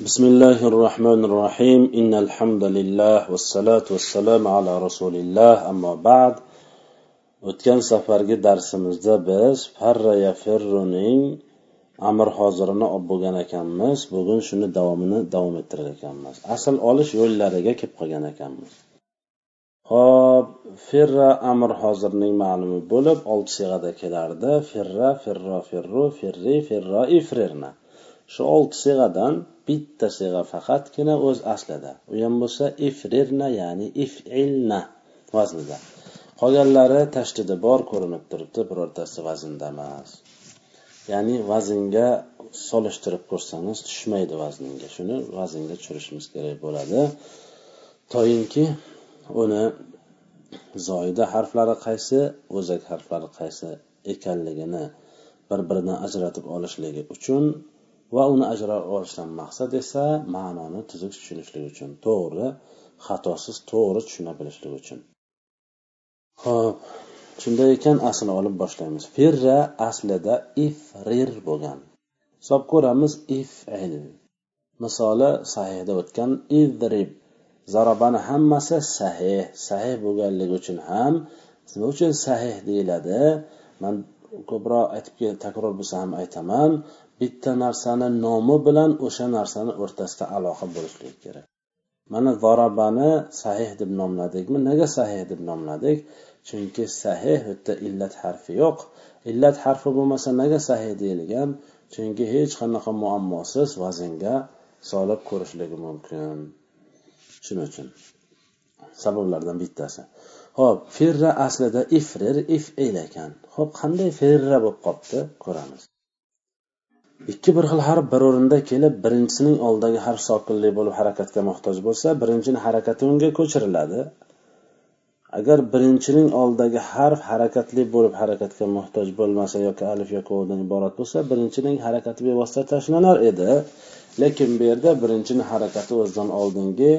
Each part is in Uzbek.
بسم الله الرحمن الرحيم إن الحمد لله والصلاة والسلام على رسول الله أما بعد o'tgan safargi darsimizda biz farra yafirruning amr hozirini olib bo'lgan ekanmiz bugun shuni davomini davom ettirar ekanmiz asl olish yo'llariga kelib qolgan ekanmiz hop firra amr hozirning ma'lumi bo'lib olti siyg'ada kelardi firra firro firru firri firro ifrirna shu olti siyg'adan bitta sig'a faqatgina o'z aslida. U ham bo'lsa ifrirna ya'ni ifilna vaznida. Qolganlari tashdidi bor ko'rinib turibdi birortasi vaznda emas. Ya'ni vaznga solishtirib ko'rsangiz tushmaydi vaznga shuni vaznga tushirishimiz kerak bo'ladi. Toinki uni zoida harflari qaysi o'zak harflari qaysi ekanligini bir biridan ajratib olishligi uchun va uni ajrab olishdan maqsad esa ma'noni tuzuk tushunishlik uchun to'g'ri xatosiz to'g'ri tushuna bilishlik uchun. Ho'p shunday ekan aslini olib boshlaymiz. Firra aslida ifrir bo'lgan. Hisob ko'ramiz ifil. Misoli sahihda o'tgan idrib zarobani hammasi sahih sahih bo'lganligi uchun ham nima uchun sahih deyiladi? Man ko'proq aytib takror bo'lsa ham aytaman. Bitta narsani nomi bilan o'sha narsani o'rtasida aloqa bo'lishligi kerak. Mana zarobani sahih deb nomladikmi? Nega sahih deb nomladik? Chunki sahih u yerda illat harfi yo'q. Illat harfi bo'lmasa nega sahih deyilgan? Chunki hech qanaqa muammosiz vaznga solib ko'rishligi mumkin. Shuning uchun sabablardan bittasi. Ho'p firra aslida ifrir ifil ekan ho'p qanday firra bo'lib qolibdi? Ko'ramiz. Ikki bir xil harf bir o'rinda kelib birinchisining oldidagi harf sokinli bo'lib harakatga muhtoj bo'lsa birinchini harakati unga ko'chiriladi. Agar birinchining oldidagi harf harakatli bo'lib harakatga muhtoj bo'lmasa yoki alif yoki ovdan iborat bo'lsa birinchining harakati bevosita tashlanar edi. Lekin bu yerda birinchini harakati o'zidan oldingi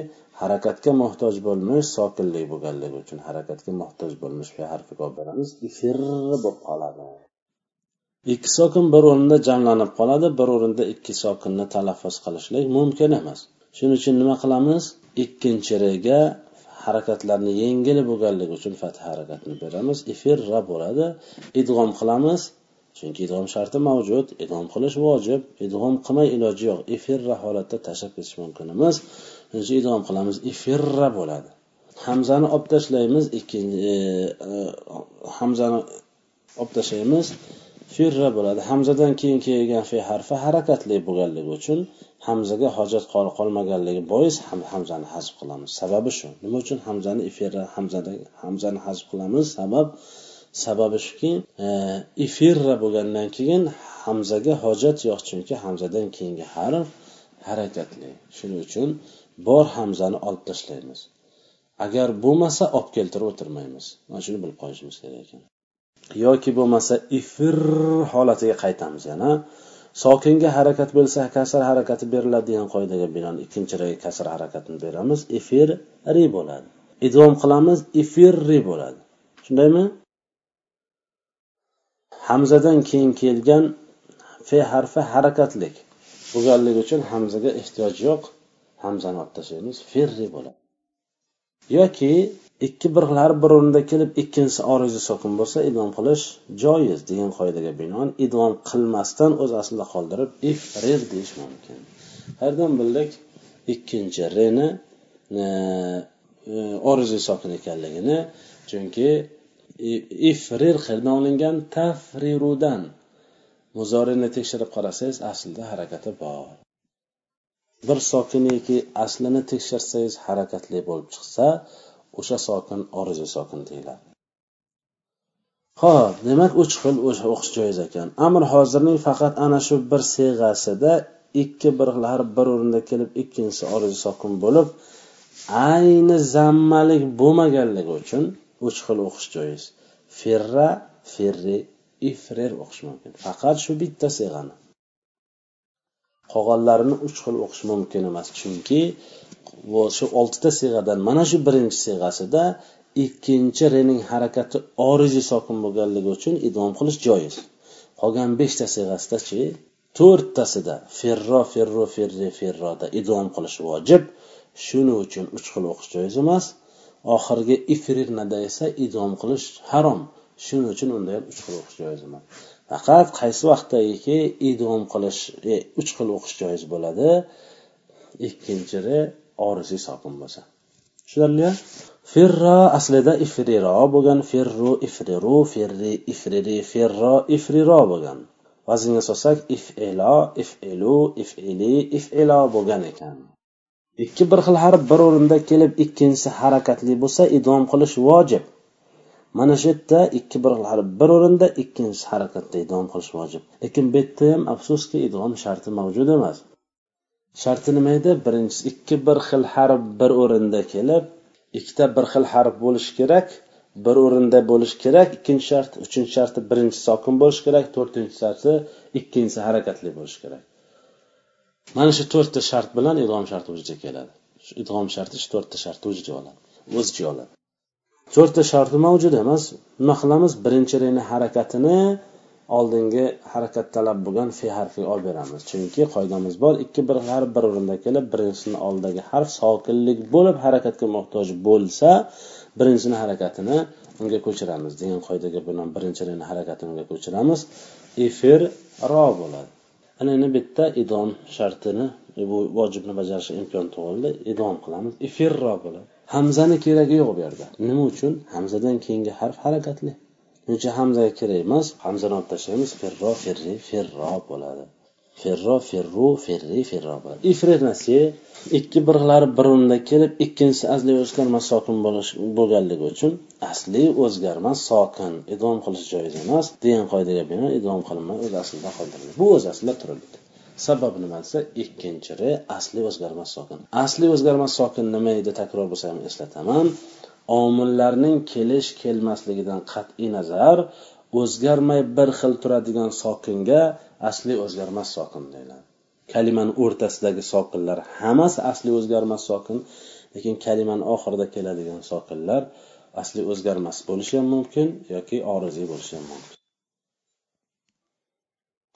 harakatga muhtoj bo'lmish sokinlik bo'lganligi uchun harakatga muhtoj bo'lmish fe harfiga olib beramiz ifir bo'lib qoladi. Ikki sokin bir o'rinda jamlanib qoladi bir o'rinda ikki sokinni talaffuz qilishlik mumkin emas. Shuning uchun nima qilamiz? Ikkinchi rega harakatlarni yengil bo'lganligi uchun fath harakatini beramiz. Ifirra bo'ladi. Idg'om qilamiz. Chunki idg'om sharti mavjud. Idg'om qilish vojib. Idg'om qilmay iloji yo'q. Ifirra holatda tashlab ketish mumkin emas shuning uchun idg'om qilamiz. Ifirra bo'ladi. Hamzani olib tashlaymiz ikkinchi e, e, hamzani olib tashlaymiz firra bo'ladi. Hamzadan keyin kelgan fe harfi harakatli bo'lganligi uchun hamzaga hojat qolmaganligi bois ham hamzani hazf qilamiz. Sababi shu. Nima uchun hamzani ifirra hamzada hamzani hazf qilamiz? Sabab sababi shuki e, ifirra bo'lgandan keyin hamzaga hojat yo'q. Chunki hamzadan keyingi harf harakatli. Shuning uchun bor hamzani olib tashlaymiz. Agar bo'lmasa olib keltirib o'tirmaymiz. Mana shuni bilib qo'yishimiz kerak ekan. Yoki bo'lmasa ifir holatiga qaytamiz yana. Sokinga harakat bo'lsa kasr harakati beriladi degan qoidaga binoan ikkinchi rega kasr harakatini beramiz. Ifir ri bo'ladi. Idg'om qilamiz ifirri bo'ladi. Shundaymi? Hamzadan keyin kelgan fe harfi harakatlik. Bo'lganligi uchun hamzaga ehtiyoj yo'q. Hamzani olib tashlaymiz firri bo'ladi. Yoki ikki birlar bir o'rinda kelib ikkinchisi orizi sokin bo'lsa idom qilish joiz degan qoidaga binoan idom qilmasdan o'z aslida qoldirib ifrir deyish mumkin. Qayerdan bildik ikkinchi reni e, e, orizi sokin ekanligini chunki ifrir qayerdan olingan tafrirudan muzorini tekshirib qarasangiz aslida harakati bor. Bir sokiniki aslini tekshirsangiz harakatli bo'lib chiqsa o'sha sokin orizi sokin deyiladi. Ho'p demak uch xil o'qish joiz ekan. Amr hozirning faqat ana shu bir siyg'asida ikki bir harf bir o'rinda kelib ikkinchisi orizi sokin bo'lib ayni zammalik bo'lmaganligi uchun uch xil o'qish joiz firra firri ifrir o'qish mumkin. Faqat shu bitta siyg'ani. Qolganlarini uch xil o'qish mumkin emas. Chunki shu oltita siyg'adan mana shu birinchi siyg'asida ikkinchi rening harakati orizi sokin bo'lganligi uchun idom qilish joiz. Qolgan beshta siyg'asidachi to'rttasida ferro ferro ferri ferroda idom qilish vojib. Shuning uchun uch xil o'qish joiz emas. Oxirgi ifrirnada esa idom qilish harom. Shuning uchun unda ham uch xil o'qish joiz emas. Faqat qaysi vaqtdagiki idom qilish e, uch xil o'qish joiz bo'ladi? Ikkinchisi orisiy sokin bo'lsa. Tushunarli firro aslida ifriro bo'lgan firru ifriru firri ifriri firro ifriro bo'lgan. Vaznga solsak ifelo ifelu ifili ifelo bo'lgan ekan. Ikki bir xil harf bir o'rinda kelib ikkinchisi harakatli bo'lsa idom qilish vojib. Mana shu yerda ikki bir xil harf bir o'rinda ikkinchisi harakatda idom qilish vojib. Lekin bu yerda ham afsuski idom sharti mavjud emas. Sharti nima edi? Birinchisi ikki bir xil harf bir o'rinda kelib ikkita bir xil harf bo'lishi kerak bir o'rinda bo'lishi kerak ikkinchi shart uchinchi sharti birinchi sokin bo'lishi kerak to'rtinchi sharti ikkinchisi harakatli bo'lishi kerak. Mana shu to'rtta shart bilan idg'om sharti vujudga keladi. Shu idg'om sharti shu to'rtta shart vujudga oladi o'z ichiga oladi. To'rtta sharti mavjud emas. Nima qilamiz? Birinchi reni harakatini oldingi harakat talab bo'lgan fe harfiga olib beramiz. Chunki qoidamiz bor ikki bir harf bir o'rinda kelib birinchisini oldidagi harf sokinlik bo'lib harakatga muhtoj bo'lsa birinchisini harakatini unga ko'chiramiz. Degan qoidaga binoan birinchi reni harakatini unga ko'chiramiz. Efir ro bo'ladi. Ana endi bu yerda idom shartini e, bu vojibni bajarish imkon tug'ildi. Idom qilamiz. Ifirro bo'ladi hamzani keragi yo'q bu yerda. Nima uchun? Hamzadan keyingi harf harakatli. Shuning uchun hamzaga kerak emas? Hamzani olib tashlaymiz. Ferro ferri ferro bo'ladi. Ferro ferru ferri ferro bo'ladi ifrenasi ikki birlari bir o'rinda kelib ikkinchisi asli o'zgarmas sokin bo'lganligi uchun asli o'zgarmas sokin idom qilish joiz emas degan qoidaga binoan idom qilinmay o'z aslida qoldirildi. Bu o'z aslida turibdi sababi nima desa ikkinchi re asli o'zgarmas sokin. Asli o'zgarmas sokin nima edi takror bo'lsa ham eslataman. Omillarning kelish kelmasligidan qat'iy nazar o'zgarmay bir xil turadigan sokinga asli o'zgarmas sokin deyiladi. Kalimani o'rtasidagi sokinlar hammasi asli o'zgarmas sokin lekin kalimani oxirida keladigan sokinlar asli o'zgarmas bo'lishi ham mumkin yoki oriziy bo'lishi ham mumkin.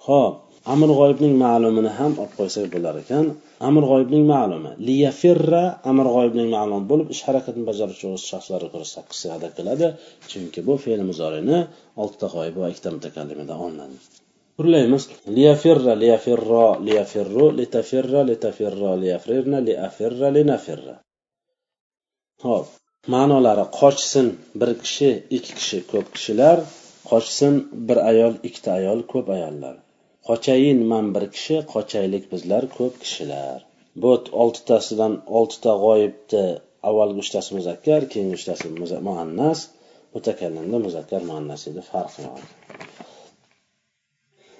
Ho'p amr g'oyibning ma'lumini ham olib qo'ysak bo'lar ekan. Amr g'oyibning ma'lumi liyafirra amr g'oyibning ma'lumi bo'lib ish harakatini bajaruvchi shaxslarga ko'ra sakkiz sig'ada keladi chunki bu fe'l muzorini oltita g'oyib va ikkita mutakallimida olinadi turlaymiz liyafirra liyafirro liyafirru litafirra litafirro liyafrirna liafirra linafirra. Ho'p. Ma'nolari qochsin bir kishi ikki kishi ko'p kishilar. Qochsin bir ayol ikkita ayol ko'p ayollar. Qochayin man bir kishi qochaylik bizlar ko'p kishilar. Bu oltitasidan oltita g'oyibni avvalgi uchtasi muzakkar keyingi uchtasi muannas mutakallimda muzakkar muannas edi farqi yo'q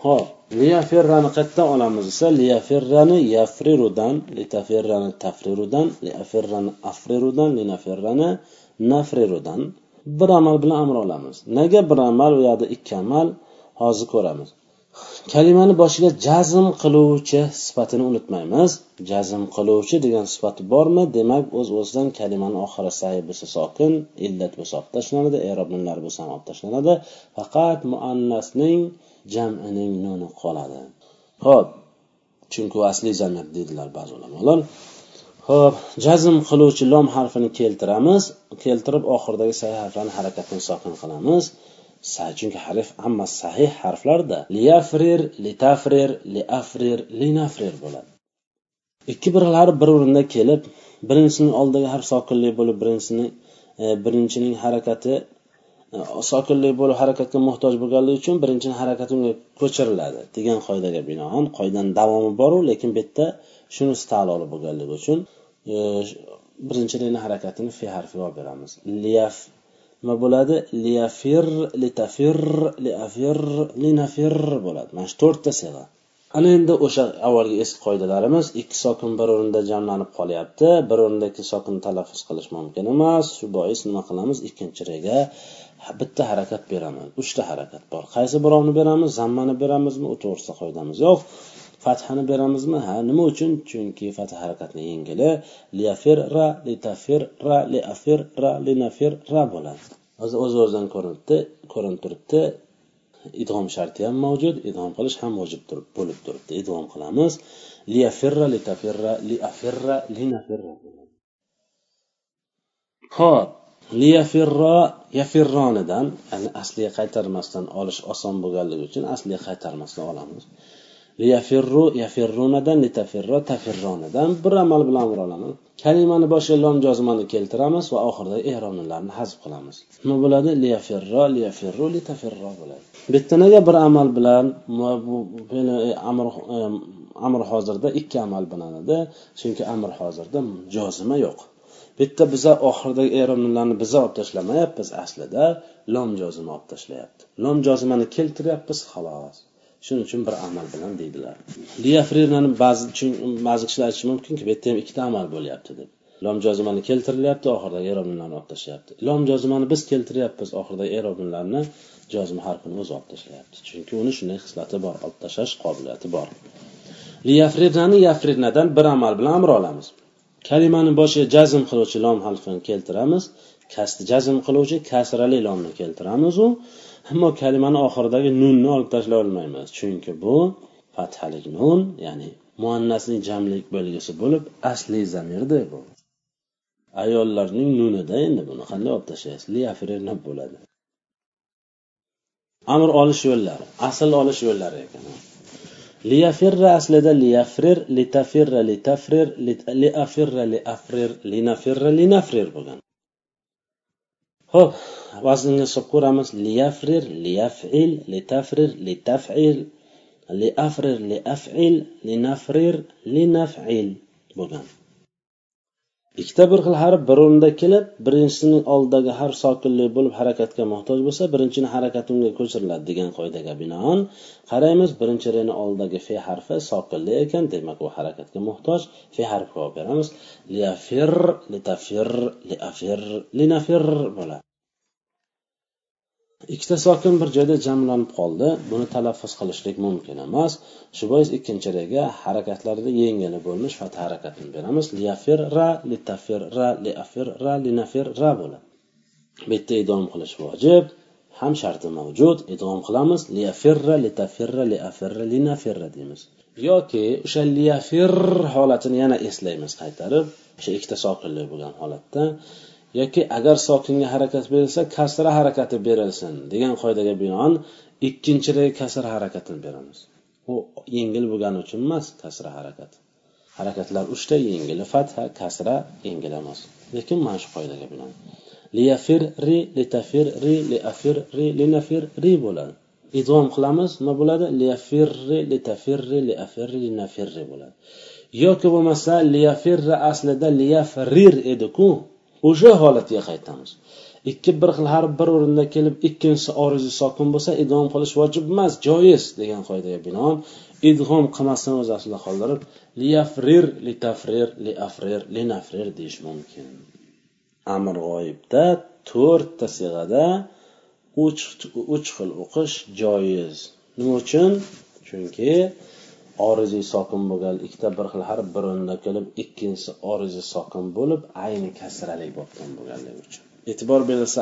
ho'p liyaferrani qayerdan olamiz desa liyaferrani yafrirudan litaferrani tafrirudan liaferrani afrirudan linaferrani nafrirudan bir amal bilan amr olamiz. Nega bir amal u yoqda ikki amal hozir ko'ramiz. Kalimani boshiga jazm qiluvchi sifatini unutmaymiz. Jazm qiluvchi degan sifati bormi? Demak o'z o'zidan kalimani oxiri sayi bo'lsa sokin illat bo'lsa olib tashlanadi erobinlar bo'lsa ham olib tashlanadi. Faqat muannasning jamining nuni qoladi. Ho'p chunki u asli jamiyat deydilar ba'zi ulamolar. Ho'p jazm qiluvchi lom harfini keltiramiz. Keltirib oxiridagi sahih harflarni harakatini sokin qilamiz. Chunki harf hamma sahih harflarda liyafrir litafrir liafrir linafrir bo'ladi. Ikki birlari bir o'rinda kelib birinchisining oldidagi harf sokinlik bo'lib birinchisini birinchining e, harakati sokinlik bo'lib harakatga muhtoj bo'lganligi uchun birinchining harakat unga ko'chiriladi degan qoidaga binoan qoidani davomi boru lekin bu yerda shunisi taloli bo'lganligi uchun birinchi birinchilikni harakatini fe harfiga olib beramiz. Liyaf nima bo'ladi? Liyafir litafir liafir linafir bo'ladi. Mana shu to'rtta sig'a ana endi o'sha avvalgi eski qoidalarimiz ikki sokin bir o'rinda jamlanib qolyapti. Bir o'rinda ikki sokin talaffuz qilish mumkin emas. Shu bois nima qilamiz? Ikkinchi rega bitta harakat beramiz. Uchta harakat bor. Qaysi birovini beramiz? Zammani beramizmi? U to'g'risida qoidamiz yo'q. Fathani beramizmi? Ha nima uchun? Chunki fath harakatni yengili. Liafir ra litafir ra liafir ra ra bo'ladi. O'zi o'z o'zidan ko'rinibdi ko'rinib turibdi. Idg'om sharti ham mavjud idg'om qilish ham vojib turib bo'lib turibdi. Idg'om qilamiz. Liyafirra litafirra liafirra linafirra. Ho'p. Liyafirro yafirronidan ya'ni asliga qaytarmasdan olish oson bo'lganligi uchun asliga qaytarmasdan olamiz. Liyafirru yafirrunadan litafirro tafirronadan. Bir amal bilan amr kalimani boshiga lom jozmani keltiramiz va oxirida ehromlarni hazf qilamiz. Nima bo'ladi? Liyafirro liyafirru litafirro bo'ladi. Bittanaga bir amal bilan e, amr e, amr hozirda ikki amal bilinadi chunki amr hozirda jozima yo'q. Bitta biza oxiridagi eronlarni biza olib tashlamayapmiz aslida. Lom jozima olib tashlayapti. Lom jozimani keltiryapmiz xolos. Shuning uchun bir amal bilan deydilar. Diafrirani ba'zi ba'zi kishilar aytishi mumkinki bu yerda ham ikkita amal bo'lyapti deb. Lom jozimani keltirilyapti oxirida erobinlarni olib tashlayapti. Lom jozimani biz keltiryapmiz oxirida erobinlarni jozim harfini o'zi olib tashlayapti. Chunki uni shunday xislati bor olib tashlash qobiliyati bor. Liyafrirnani yafrirnadan bir amal bilan amr olamiz. Kalimani boshiga jazm qiluvchi lom harfini keltiramiz. Jazm qiluvchi kasrali lomni keltiramiz u ammo kalimani oxiridagi nunni olib tashlay olmaymiz. Chunki bu fathalik nun ya'ni muannasning jamlik belgisi bo'lib asli zamirda bu. Ayollarning nunida endi buni qanday olib tashlaysiz? Liafirna bo'ladi? Amr olish yo'llari asl olish yo'llari ekan. Liyafirra aslida liyafrir litafirra litafrir liafirra liafrir linafirra linafrir bo'lgan. Ho'p vaznga hisob ko'ramiz liyafrir liyafil litafrir litafil liafrir liafil linafrir linafil bo'lgan ikkita bir xil harf bir o'rinda kelib birinchisining oldidagi harf sokinli bo'lib harakatga muhtoj bo'lsa birinchini harakati unga ko'chiriladi degan qoidaga binoan qaraymiz birinchi reni oldidagi fe harfi sokinli ekan demak u harakatga muhtoj. Fe harfi olib beramiz. Liafir litafir liafir linafir bo'ladi. Ikkita sokin bir joyda jamlanib qoldi. Buni talaffuz qilishlik mumkin emas. Shu bois ikkinchi harakatlarida yengini bo'lmish fatha harakatini beramiz. Liafir ra litafir ra liafir ra linafir ra bo'ladi. Bu yerda idom qilish vojib. Ham sharti mavjud. Idom qilamiz. Liafirra litafirra liafirra linafirra deymiz. Yoki o'sha liafir holatini yana eslaymiz qaytarib. O'sha ikkita sokinlik bo'lgan holatda yoki agar sokinga harakat berilsa kasra harakati berilsin degan qoidaga binoan ikkinchi rey kasra harakatini beramiz. U yengil bo'lgani uchun emas kasra harakati harakatlar uchta yengili fatha kasra yengil emas. Lekin mana shu qoidaga binoan. Liyafir ri litafir ri liafir ri linafir ri bo'ladi. Idg'om qilamiz nima bo'ladi? Liyafirri litafirri liafirri linafirri bo'ladi. Yoki bo'lmasa liyafirra aslida liyafrir ediku. O'sha holatga qaytamiz. Ikki bir xil harf bir o'rinda kelib ikkinchisi orizi sokin bo'lsa idg'om qilish vojib emas joiz degan qoidaga binoan idg'om qilmasdan o'z aslida qoldirib liafrir litafrir liafrir linafrir deyish mumkin. Amr g'oyibda to'rtta sig'ada uch xil o'qish joiz. Nima uchun? Chunki oriziy sokin bo'lgan ikkita bir xil harf bir o'rinda kelib ikkinchisi oriziy sokin bo'lib ayni kasrali bo'lgan bo'lganligi uchun. E'tibor berilsa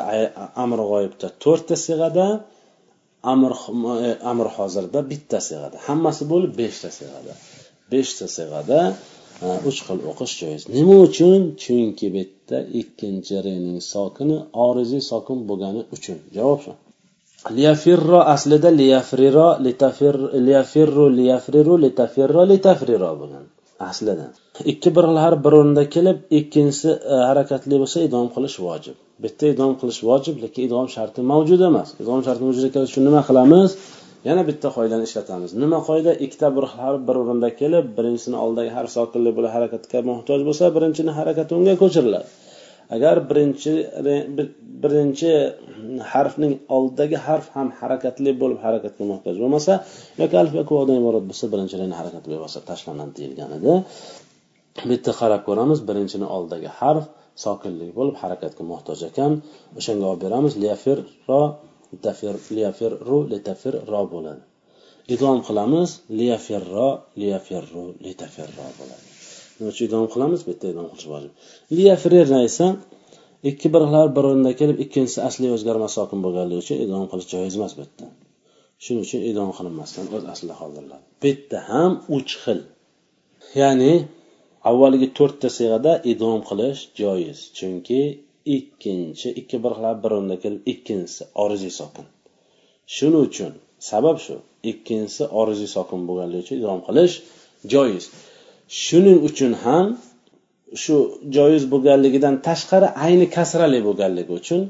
amr g'oyibda to'rtta sig'ada amr e, amr hozirda bitta sig'ada. Hammasi bo'lib beshta sig'ada. Beshta sig'ada e, uch xil o'qish joiz. Nima uchun? Chunki bu yerda ikkinchi rening sokini oriziy sokin bo'lgani uchun. Javob shu. Liyafirro aslida liyafriro liyafirru liyafriru litafirro litafriro bo'lgan aslida. Ikki bir harf bir o'rinda kelib ikkinchisi e, harakatli bo'lsa idom qilish vojib. Bitta idom qilish vojib lekin idom sharti mavjud emas. Idom sharti mavjud ekan uchun nima qilamiz? Yana bitta qoidani ishlatamiz. Nima qoida? Ikkita bir harf bir o'rinda kelib birinchisini oldidagi harf sokinli bo'lib harakatga muhtoj bo'lsa birinchini harakati unga ko'chiriladi. Agar birinchi birinchi harfning oldidagi harf ham harakatli bo'lib harakatga muhtoj bo'lmasa yoki alif yoki vodan iborat bo'lsa birinchilarni harakatli bevosita tashlanadi deyilgan edi. Bu yerda qarab ko'ramiz birinchini oldidagi harf sokinlik bo'lib harakatga muhtoj ekan. O'shanga olib beramiz liafirro liafirru litafir ro bo'ladi. Idom qilamiz liafirro liafirru litafirro bo'ladi. Nima uchun idom qilamiz? Bu yerda idom qilish vojib liafrirna esa ikki birlar bir o'rinda kelib ikkinchisi asliy o'zgarmas hokim bo'lganligi uchun idom qilish joiz emas bu yerda. Shuning uchun idom qilinmasdan o'z aslida qoldiriladi bu yerda ham uch xil. Ya'ni avvalgi to'rtta siyg'ada idom qilish joiz. Chunki ikkinchi ikki birlar bir o'rinda kelib ikkinchisi oriziy sokin. Shuning uchun sabab shu. Ikkinchisi oriziy sokin bo'lganligi uchun idom qilish joiz. Shuning uchun ham shu joiz bo'lganligidan tashqari ayni kasrali bo'lganligi uchun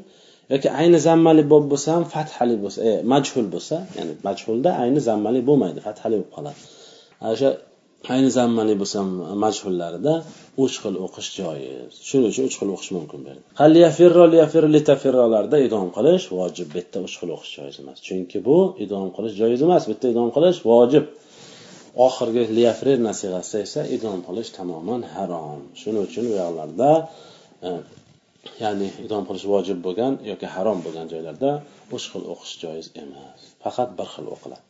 yoki ayni zammali bob bo'lsa ham fathali bo'lsa e, majhul bo'lsa ya'ni majhulda ayni zammali bo'lmaydi fathali bo'lib qoladi. O'sha ayni zammali bo'lsa ham majhullarida uch xil o'qish joiz. Shuning uchun uch xil o'qish mumkin liyafirrolarda idom qilish vojib. Bu yerda uch xil o'qish joiz emas. Chunki bu idom qilish joiz emas. Bu yerda idom qilish vojib. oxirgi liyafrir nasigasida esa idom qilish tamoman harom shuning uchun u yoqlarda e, ya'ni idom qilish vojib bo'lgan yoki harom bo'lgan joylarda uch xil o'qish joiz emas faqat bir xil o'qiladi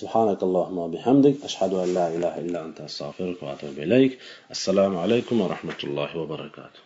سبحانك اللهم وبحمدك أشهد أن لا إله إلا أنت أستغفرك وأتوب إليك السلام عليكم ورحمة الله وبركاته